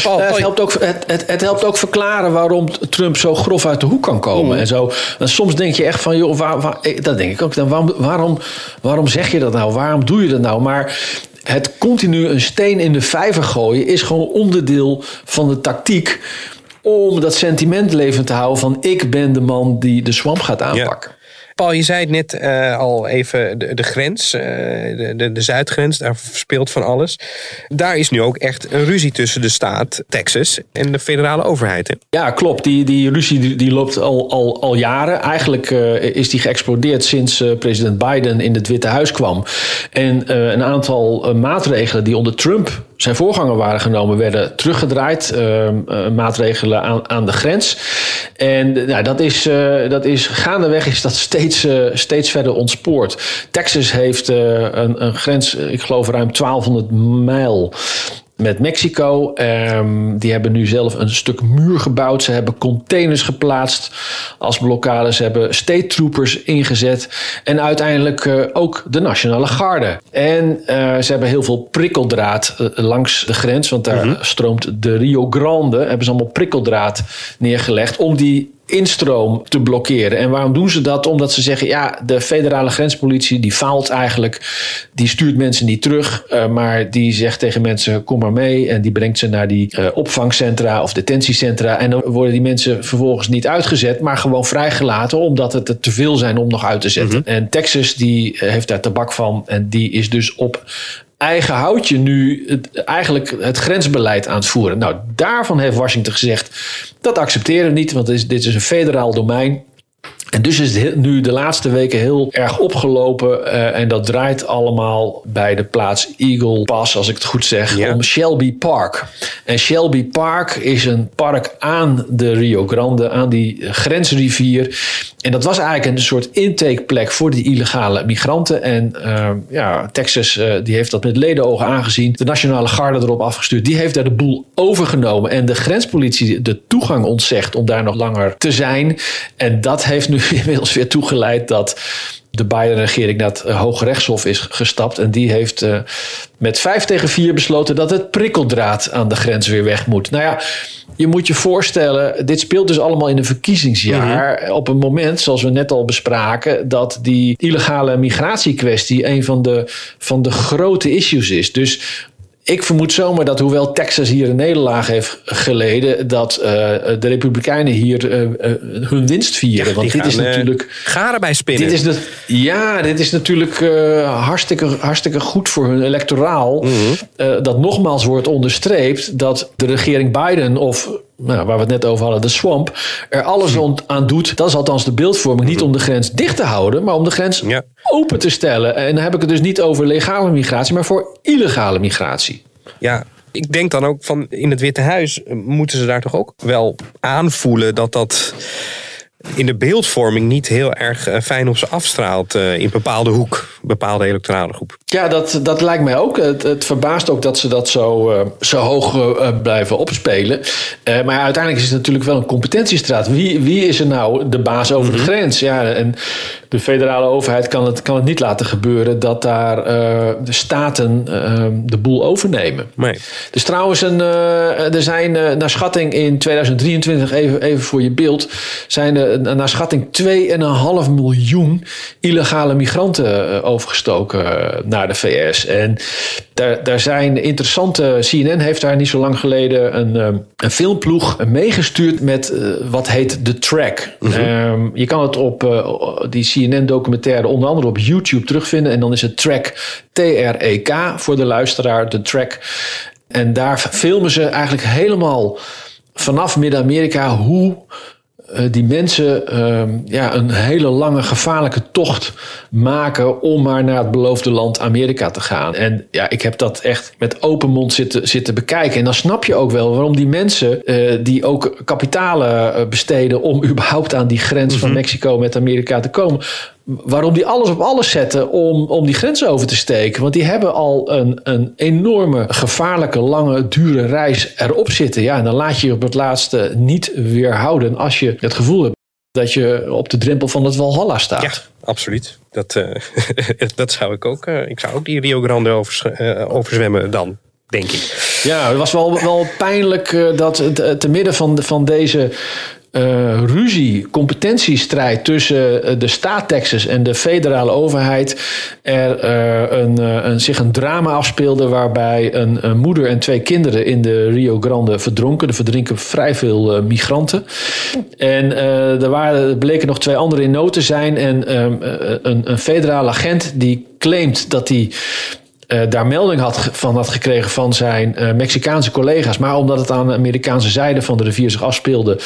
Paul, het, helpt ook, het, het, het, helpt ook verklaren waarom Trump zo grof uit de hoek kan komen. Mm. En zo. En soms denk je echt van, joh, waar, waar, dat denk ik ook. Dan waarom, waarom, waarom zeg je dat nou? Waarom doe je dat nou? Maar het continu een steen in de vijver gooien is gewoon onderdeel van de tactiek. Om dat sentiment levend te houden van ik ben de man die de swamp gaat aanpakken. Ja. Paul, je zei het net uh, al even, de, de grens, uh, de, de, de, zuidgrens, daar speelt van alles. Daar is nu ook echt een ruzie tussen de staat Texas en de federale overheid. Hè? Ja, klopt. Die, die ruzie die, loopt al, al, al jaren. Eigenlijk uh, is die geëxplodeerd sinds president Biden in het Witte Huis kwam. En een aantal maatregelen die onder Trump zijn voorganger waren genomen, werden teruggedraaid. Uh, maatregelen aan, aan de grens. En nou, dat, is, uh, dat is gaandeweg is dat steeds, steeds verder ontspoord. Texas heeft een, een grens, ik geloof ruim 1200 mijl met Mexico. Ehm, die hebben nu zelf een stuk muur gebouwd. Ze hebben containers geplaatst als blokkade. Ze hebben state troopers ingezet. En uiteindelijk eh, ook de Nationale Garde. En eh, ze hebben heel veel prikkeldraad eh, langs de grens. Want daar stroomt de Rio Grande. Hebben ze allemaal prikkeldraad neergelegd om die instroom te blokkeren. En waarom doen ze dat? Omdat ze zeggen, ja, de federale grenspolitie die faalt eigenlijk. Die stuurt mensen niet terug, uh, maar die zegt tegen mensen, kom maar mee. En die brengt ze naar die uh, opvangcentra of detentiecentra. En dan worden die mensen vervolgens niet uitgezet, maar gewoon vrijgelaten, omdat het er te veel zijn om nog uit te zetten. Mm -hmm. En Texas die eh, heeft daar tabak van en die is dus op eigen houtje nu het, eigenlijk het grensbeleid aan het voeren. Nou, daarvan heeft Washington gezegd, dat accepteren we niet, want dit dit is een federaal domein. En dus is het nu de laatste weken heel erg opgelopen. Uh, en dat draait allemaal bij de plaats Eagle Pass, als ik het goed zeg, ja. om Shelby Park. En Shelby Park is een park aan de Rio Grande, aan die grensrivier. En dat was eigenlijk een soort intakeplek voor die illegale migranten. En uh, ja, Texas uh, die heeft dat met ledenogen aangezien. De Nationale Garde erop afgestuurd. Die heeft daar de boel overgenomen. En de grenspolitie de toegang ontzegd om daar nog langer te zijn. En dat heeft nu inmiddels weer toegeleid dat de Biden-regering naar het Hoge Rechtshof is gestapt. En die heeft uh, met vijf tegen vier besloten dat het prikkeldraad aan de grens weer weg moet. Nou ja, je moet je voorstellen, dit speelt dus allemaal in een verkiezingsjaar. Mm -hmm. Op een moment, zoals we net al bespraken, dat die illegale migratiekwestie een van de, van de grote issues is. Dus ik vermoed zomaar dat hoewel Texas hier een nederlaag heeft geleden, dat uh, de Republikeinen hier uh, uh, hun winst vieren. Ja, Want dit is natuurlijk. Garen bij spinnen. Dit is de, ja, dit is natuurlijk hartstikke, hartstikke goed voor hun electoraal. Mm -hmm. dat nogmaals wordt onderstreept dat de regering Biden of nou, waar we het net over hadden, de swamp, er alles aan doet. Dat is althans de beeldvorming. Niet om de grens dicht te houden, maar om de grens ja. Open te stellen. En dan heb ik het dus niet over legale migratie, maar voor illegale migratie. Ja, ik denk dan ook van in het Witte Huis moeten ze daar toch ook wel aanvoelen dat dat in de beeldvorming niet heel erg fijn op ze afstraalt uh, in bepaalde hoek, bepaalde electorale groep. Ja, dat, dat lijkt mij ook. Het, het verbaast ook dat ze dat zo, zo hoog blijven opspelen. maar uiteindelijk is het natuurlijk wel een competentiestraat. Wie, wie is er nou de baas over mm -hmm. de grens? Ja, en de federale overheid kan het, kan het niet laten gebeuren dat daar de staten de boel overnemen. Nee. Dus trouwens, een, er zijn naar schatting in 2023, even, even voor je beeld, zijn er naar schatting 2,5 miljoen illegale migranten overgestoken naar de VS. En daar, daar zijn interessante. CNN heeft daar niet zo lang geleden een, een filmploeg meegestuurd met uh, wat heet The Track. Mm -hmm. um, je kan het op uh, die CNN-documentaire onder andere op YouTube terugvinden. En dan is het Track T-R-E-K voor de luisteraar, The Track. En daar filmen ze eigenlijk helemaal vanaf Midden-Amerika hoe die mensen uh, ja, een hele lange gevaarlijke tocht maken om maar naar het beloofde land Amerika te gaan. En ja, ik heb dat echt met open mond zitten, zitten bekijken. En dan snap je ook wel waarom die mensen uh, die ook kapitalen besteden om überhaupt aan die grens mm -hmm. van Mexico met Amerika te komen, waarom die alles op alles zetten om, om die grens over te steken. Want die hebben al een, een enorme, gevaarlijke, lange, dure reis erop zitten. Ja, en dan laat je je op het laatste niet weerhouden als je het gevoel hebt dat je op de drempel van het Walhalla staat. Ja, absoluut. Dat, uh, dat zou ik ook. Uh, ik zou ook die Rio Grande overs, uh, overzwemmen dan. Denk ik. Ja, het was wel, wel pijnlijk dat te, te midden van, van deze uh, ruzie, competentiestrijd tussen uh, de staat Texas en de federale overheid er uh, een, een, zich een drama afspeelde waarbij een, moeder en twee kinderen in de Rio Grande verdronken. Er verdrinken vrij veel migranten. En er waren, bleken nog twee anderen in nood te zijn en um, een, een federale agent die claimt dat hij daar melding had, van had gekregen van zijn uh, Mexicaanse collega's. Maar omdat het aan de Amerikaanse zijde van de rivier zich afspeelde,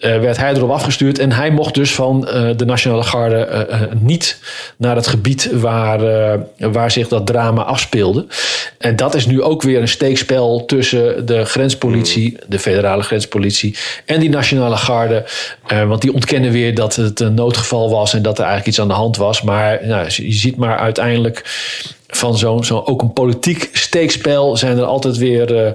uh, werd hij erop afgestuurd. En hij mocht dus van de Nationale Garde niet naar het gebied waar, waar zich dat drama afspeelde. En dat is nu ook weer een steekspel tussen de grenspolitie, de federale grenspolitie, en die Nationale Garde. want die ontkennen weer dat het een noodgeval was en dat er eigenlijk iets aan de hand was. Maar nou, je ziet maar uiteindelijk van zo'n zo, ook een politiek steekspel zijn er altijd weer uh,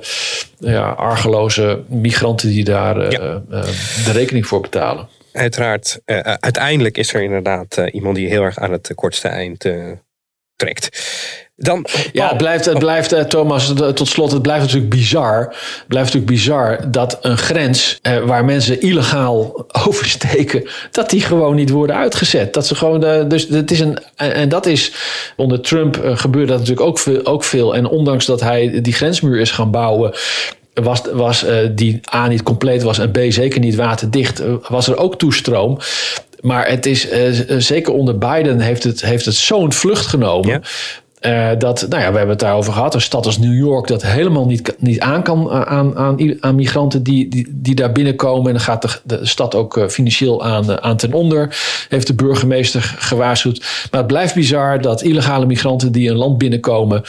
ja, argeloze migranten die daar uh, ja. uh, de rekening voor betalen. Uiteraard, uiteindelijk is er inderdaad iemand die heel erg aan het kortste eind trekt. Dan, ja, het blijft, het blijft uh, Thomas, tot slot, het blijft natuurlijk bizar. Het blijft natuurlijk bizar dat een grens uh, waar mensen illegaal oversteken, dat die gewoon niet worden uitgezet. Dat ze gewoon, dus het is een, en dat is onder Trump gebeurt dat natuurlijk ook veel, ook veel. En ondanks dat hij die grensmuur is gaan bouwen, was, was uh, die A niet compleet was en B zeker niet waterdicht, was er ook toestroom. Maar het is uh, zeker onder Biden heeft het, heeft het zo'n vlucht genomen. Ja. Uh, dat, nou ja, we hebben het daarover gehad. Een stad als New York dat helemaal niet, niet aan kan aan, aan, aan migranten die, die, die daar binnenkomen. En dan gaat de, stad ook uh, financieel aan, aan ten onder. Heeft de burgemeester gewaarschuwd. Maar het blijft bizar dat illegale migranten die een land binnenkomen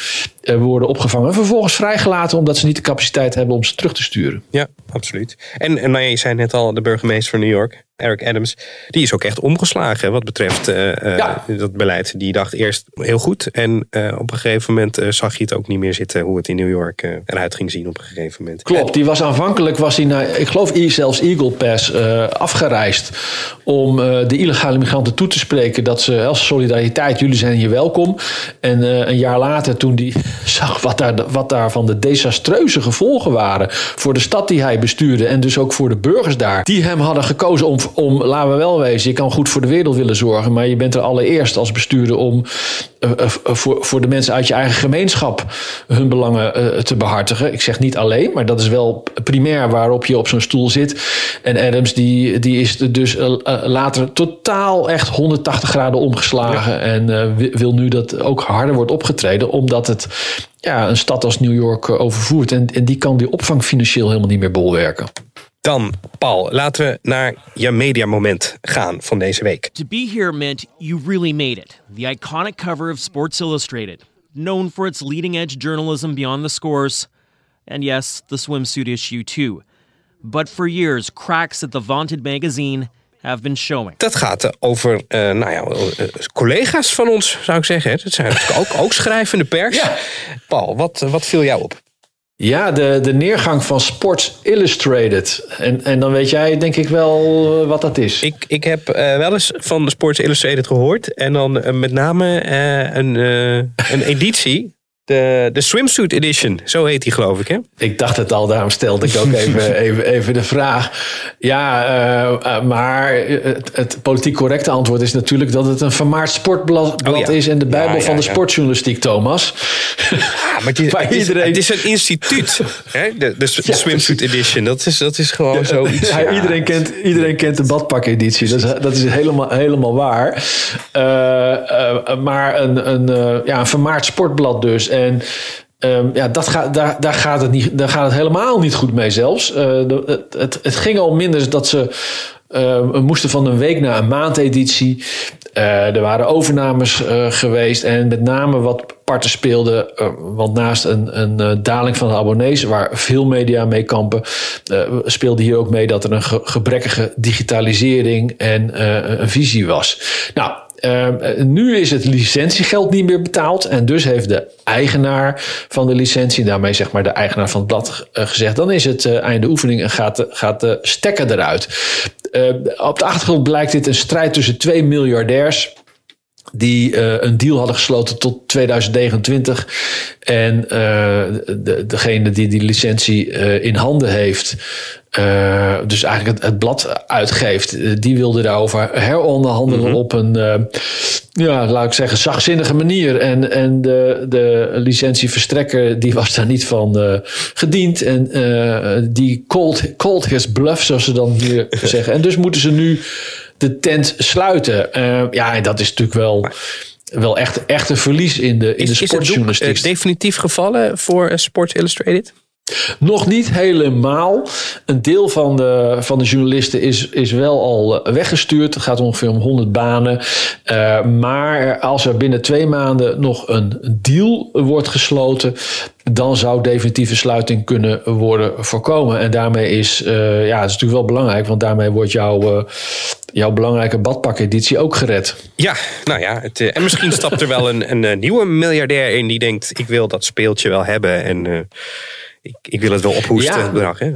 worden opgevangen. En vervolgens vrijgelaten omdat ze niet de capaciteit hebben om ze terug te sturen. Ja, absoluut. En, en nou je zei net al, de burgemeester van New York, Eric Adams, die is ook echt omgeslagen wat betreft uh, ja. dat beleid. Die dacht eerst heel goed en uh, op een gegeven moment zag je het ook niet meer zitten hoe het in New York eruit ging zien op een gegeven moment. Klopt, die was aanvankelijk was hij naar, ik geloof zelfs Eagle Pass afgereisd om de illegale migranten toe te spreken dat ze als solidariteit, jullie zijn hier welkom. En een jaar later toen die zag wat daar, wat daar van de desastreuze gevolgen waren voor de stad die hij bestuurde en dus ook voor de burgers daar, die hem hadden gekozen om om, laten we wel wezen, je kan goed voor de wereld willen zorgen, maar je bent er allereerst als bestuurder om uh, uh, voor, voor de mensen uit je eigen gemeenschap hun belangen uh, te behartigen. Ik zeg niet alleen, maar dat is wel primair waarop je op zo'n stoel zit. En Adams, die, die is dus later totaal echt 180 graden omgeslagen ja. en wil nu dat ook harder wordt opgetreden, omdat het ja, een stad als New York overvoert. En, en die kan die opvang financieel helemaal niet meer bolwerken. Dan, Paul, laten we naar je mediamoment gaan van deze week. To be here meant you really made it. The iconic cover of Sports Illustrated, known for its leading edge journalism beyond the scores, and yes, the swimsuit issue too. But for years, cracks at the vaunted magazine have been showing. Dat gaat over uh, nou ja, uh, collega's van ons, zou ik zeggen. Dat zijn ook, ook schrijvende pers. Ja. Paul, wat, wat viel jou op? Ja, de, de neergang van Sports Illustrated. En, en dan weet jij denk ik wel wat dat is. Ik, ik heb uh, wel eens van Sports Illustrated gehoord. En dan uh, met name een, een editie. De, de Swimsuit Edition, zo heet die geloof ik hè? Ik dacht het al, daarom stelde ik ook even, even, even de vraag. Ja, uh, maar het, het, politiek correcte antwoord is natuurlijk dat het een vermaard sportblad oh, ja. is en de bijbel ja, ja, van de sportjournalistiek, Thomas. maar die, het, is, iedereen... het is een instituut, hè? De, de, de Swimsuit Edition, dat is, dat is gewoon zoiets. iedereen, kent, iedereen kent de badpak-editie, dat is, dat is helemaal, helemaal waar. Uh, maar een, een, ja, een vermaard sportblad dus. En um, ja, dat daar, daar, gaat het niet, daar gaat het helemaal niet goed mee zelfs. De, het, het, ging al minder dat ze uh, moesten van een week naar een maandeditie. Uh, er waren overnames uh, geweest en met name wat parten speelden. Want naast een, een daling van de abonnees, waar veel media mee kampen, speelde hier ook mee dat er een ge gebrekkige digitalisering en een visie was. Nou, uh, nu is het licentiegeld niet meer betaald. En dus heeft de eigenaar van de licentie, daarmee zeg maar de eigenaar van het blad, uh, gezegd: dan is het uh, einde oefening en gaat gaat de stekker eruit. op de achtergrond blijkt dit een strijd tussen twee miljardairs die uh, een deal hadden gesloten tot 2029. En uh, de, degene die die licentie uh, in handen heeft, dus eigenlijk het, het, blad uitgeeft, die wilde daarover heronderhandelen mm -hmm. op een, ja, laat ik zeggen, zachtzinnige manier. En, en de, de licentieverstrekker, die was daar niet van gediend. En die called, called his bluff, zoals ze dan hier zeggen. En dus moeten ze nu de tent sluiten. Uh, ja, dat is natuurlijk wel, wel echt, echt een verlies in de, in is, de sportjournalistiek. Is het definitief gevallen voor Sports Illustrated? Nog niet helemaal. Een deel van de, van de journalisten is, is wel al eh, weggestuurd. Het gaat ongeveer om 100 banen. Uh, maar als er binnen twee maanden nog een deal wordt gesloten, dan zou definitieve sluiting kunnen worden voorkomen. En daarmee is, uh, ja, het is natuurlijk wel belangrijk, want daarmee wordt jouw, uh, jouw belangrijke badpakeditie ook gered. Ja, nou ja, het, en misschien stapt er wel een, een, nieuwe miljardair in die denkt: ik wil dat speeltje wel hebben. En ik, ik wil het wel ophoesten, ja. bedrag. Hè?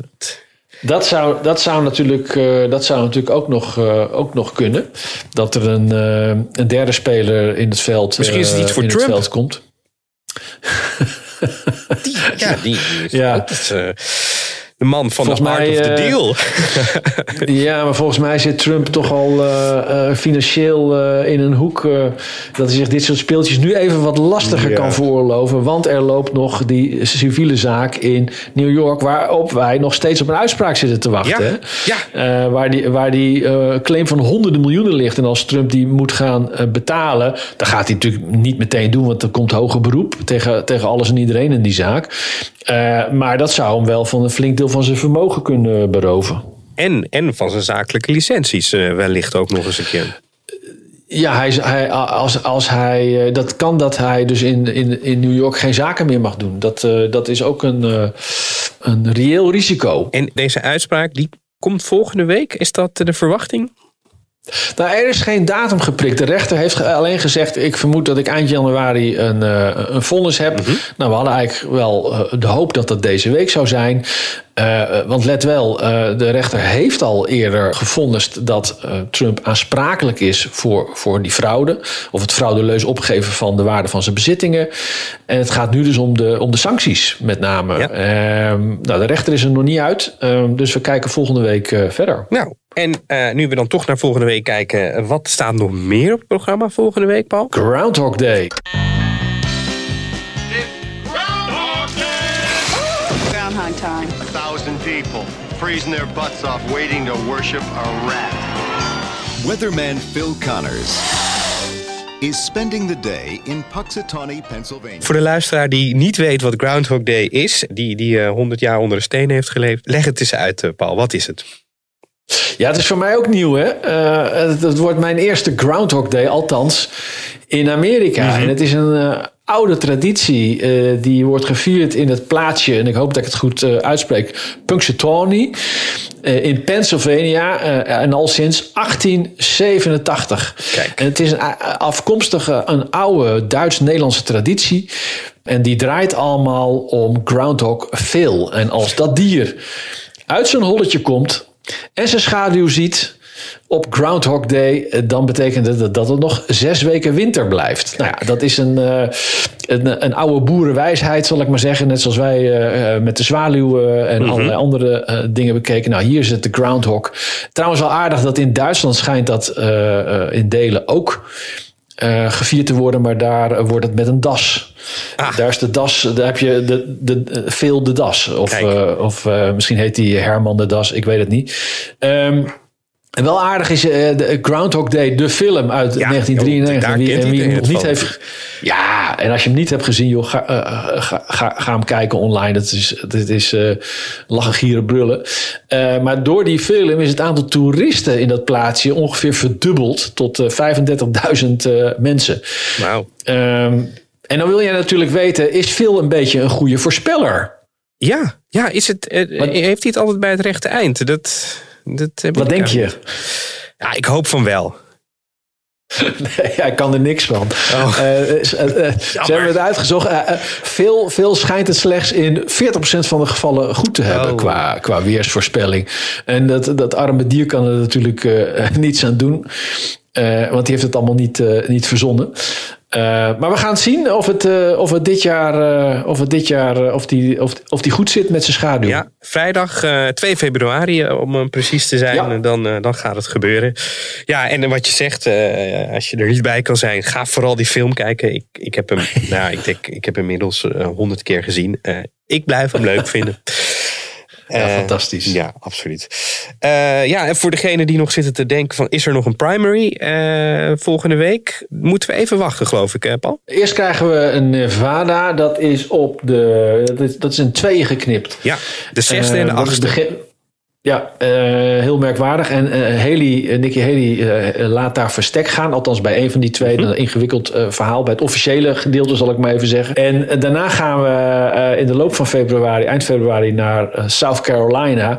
Dat zou, dat zou natuurlijk, uh, dat zou natuurlijk ook, nog, uh, ook nog kunnen. Dat er een, uh, een derde speler in het veld, Misschien is het iets voor in Trump. het veld komt. Die, ja, die is ja. De man van volgens de art mij, of the deal. ja, maar volgens mij zit Trump toch al uh, uh, financieel uh, in een hoek. dat hij zich dit soort speeltjes nu even wat lastiger ja. kan veroorloven. Want er loopt nog die civiele zaak in New York. Waarop wij nog steeds op een uitspraak zitten te wachten. Ja. ja. waar die, waar die claim van honderden miljoenen ligt. En als Trump die moet gaan betalen. Dan gaat hij natuurlijk niet meteen doen. Want er komt hoger beroep tegen, tegen alles en iedereen in die zaak. maar dat zou hem wel van een flink deel van zijn vermogen kunnen beroven. En, en van zijn zakelijke licenties uh, wellicht ook nog eens een keer. Ja, hij, hij, als, als hij, dat kan dat hij dus in, in, in New York geen zaken meer mag doen. Dat, uh, dat is ook een, uh, een reëel risico. En deze uitspraak die komt volgende week. Is dat de verwachting? Nou, er is geen datum geprikt. De rechter heeft alleen gezegd: ik vermoed dat ik eind januari een, uh, een vonnis heb. Mm-hmm. Nou, we hadden eigenlijk wel uh, de hoop dat dat deze week zou zijn. Uh, want let wel, de rechter heeft al eerder gevonnist dat Trump aansprakelijk is voor, voor die fraude. Of het fraudeleus opgeven van de waarde van zijn bezittingen. En het gaat nu dus om de, om de sancties, met name. Ja. Ehm, nou, de rechter is er nog niet uit. Ehm, dus we kijken volgende week verder. Nou, en uh, nu we dan toch naar volgende week kijken, wat staat nog meer op het programma volgende week, Paul? Groundhog Day. People freezing their butts off waiting to worship a rat. Weatherman Phil Connors is spending the day in Puxatawney, Pennsylvania. Voor de luisteraar die niet weet wat Groundhog Day is, die, die uh, 100 jaar onder de steen heeft geleefd, leg het eens uit, uh, Paul. Wat is het? Ja, het is voor mij ook nieuw, hè? Uh, het, het, wordt mijn eerste Groundhog Day, althans in Amerika. Mm-hmm. En het is een uh, oude traditie. Uh, die wordt gevierd in het plaatsje, en ik hoop dat ik het goed uitspreek, Punxsutawney in Pennsylvania. en al sinds 1887. Kijk. En het is een afkomstige, een oude Duits-Nederlandse traditie. En die draait allemaal om Groundhog Phil. En als dat dier uit zijn holletje komt en zijn schaduw ziet op Groundhog Day, dan betekent het dat het nog zes weken winter blijft. Nou ja, dat is een, uh, een, een, oude boerenwijsheid, zal ik maar zeggen. Net zoals wij uh, met de zwaluwen en mm-hmm. allerlei andere dingen bekeken. Nou, hier het de Groundhog. Trouwens wel aardig dat in Duitsland schijnt dat in delen ook uh, gevierd te worden, maar daar uh, wordt het met een das. Ah. Daar is de das, daar heb je de, de, veel de das. Of, uh, of misschien heet die Herman de Das, ik weet het niet. Um, en wel aardig is uh, de Groundhog Day, de film uit ja, 1993. Joh, wie, hem nog niet heeft. Ja, en als je hem niet hebt gezien, joh, ga, uh, ga, ga, ga hem kijken online. Dat is, dat is uh, lachen, gieren, brullen. Maar door die film is het aantal toeristen in dat plaatsje ongeveer verdubbeld tot 35.000 mensen. Wauw. Um, en dan wil jij natuurlijk weten, is Phil een beetje een goede voorspeller? Ja, ja is het, heeft hij het altijd bij het rechte eind? Dat. Dat Wat denk je? Ja, ik hoop van wel. nee, hij kan er niks van. Oh. Uh, uh, uh, ze hebben het uitgezocht. veel, veel schijnt het slechts in 40% van de gevallen goed te hebben oh. qua, qua weersvoorspelling. En dat, dat arme dier kan er natuurlijk niets aan doen. want die heeft het allemaal niet, niet verzonnen. Uh, maar we gaan zien of het, uh, of het dit jaar, uh, of, het dit jaar of, die, of, of die goed zit met zijn schaduw. Ja, vrijdag 2 februari, om precies te zijn, ja. dan, dan gaat het gebeuren. Ja, en wat je zegt, als je er niet bij kan zijn, ga vooral die film kijken. Ik, ik, heb, hem, nou, ik, denk, ik heb hem inmiddels honderd keer gezien. ik blijf hem leuk vinden. Ja, fantastisch. Ja, absoluut. Uh, ja, en voor degene die nog zitten te denken van... is er nog een primary uh, volgende week? Moeten we even wachten, geloof ik, Paul? Eerst krijgen we een Nevada. Dat is op de... Dat is, dat is in tweeën geknipt. Ja, de zesde en de achtste. Ja, uh, heel merkwaardig. En uh, Haley, Nikki Haley laat daar verstek gaan. Althans bij een van die twee. Een ingewikkeld verhaal. Bij het officiële gedeelte zal ik maar even zeggen. En daarna gaan we in de loop van februari, eind februari, naar South Carolina.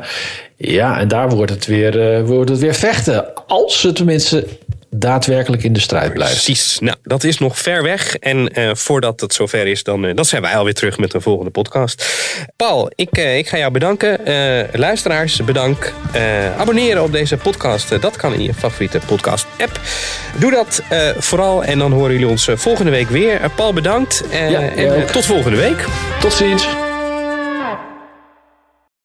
Ja, en daar wordt het weer, wordt het weer vechten. Als ze tenminste daadwerkelijk in de strijd blijft. Precies. Nou, dat is nog ver weg. En uh, voordat het zover is, dan, uh, dan zijn wij alweer terug met een volgende podcast. Paul, ik, uh, ik ga jou bedanken. luisteraars, bedankt. abonneren op deze podcast, dat kan in je favoriete podcast-app. Doe dat vooral en dan horen jullie ons volgende week weer. Paul, bedankt. Ja, en tot volgende week. Tot ziens.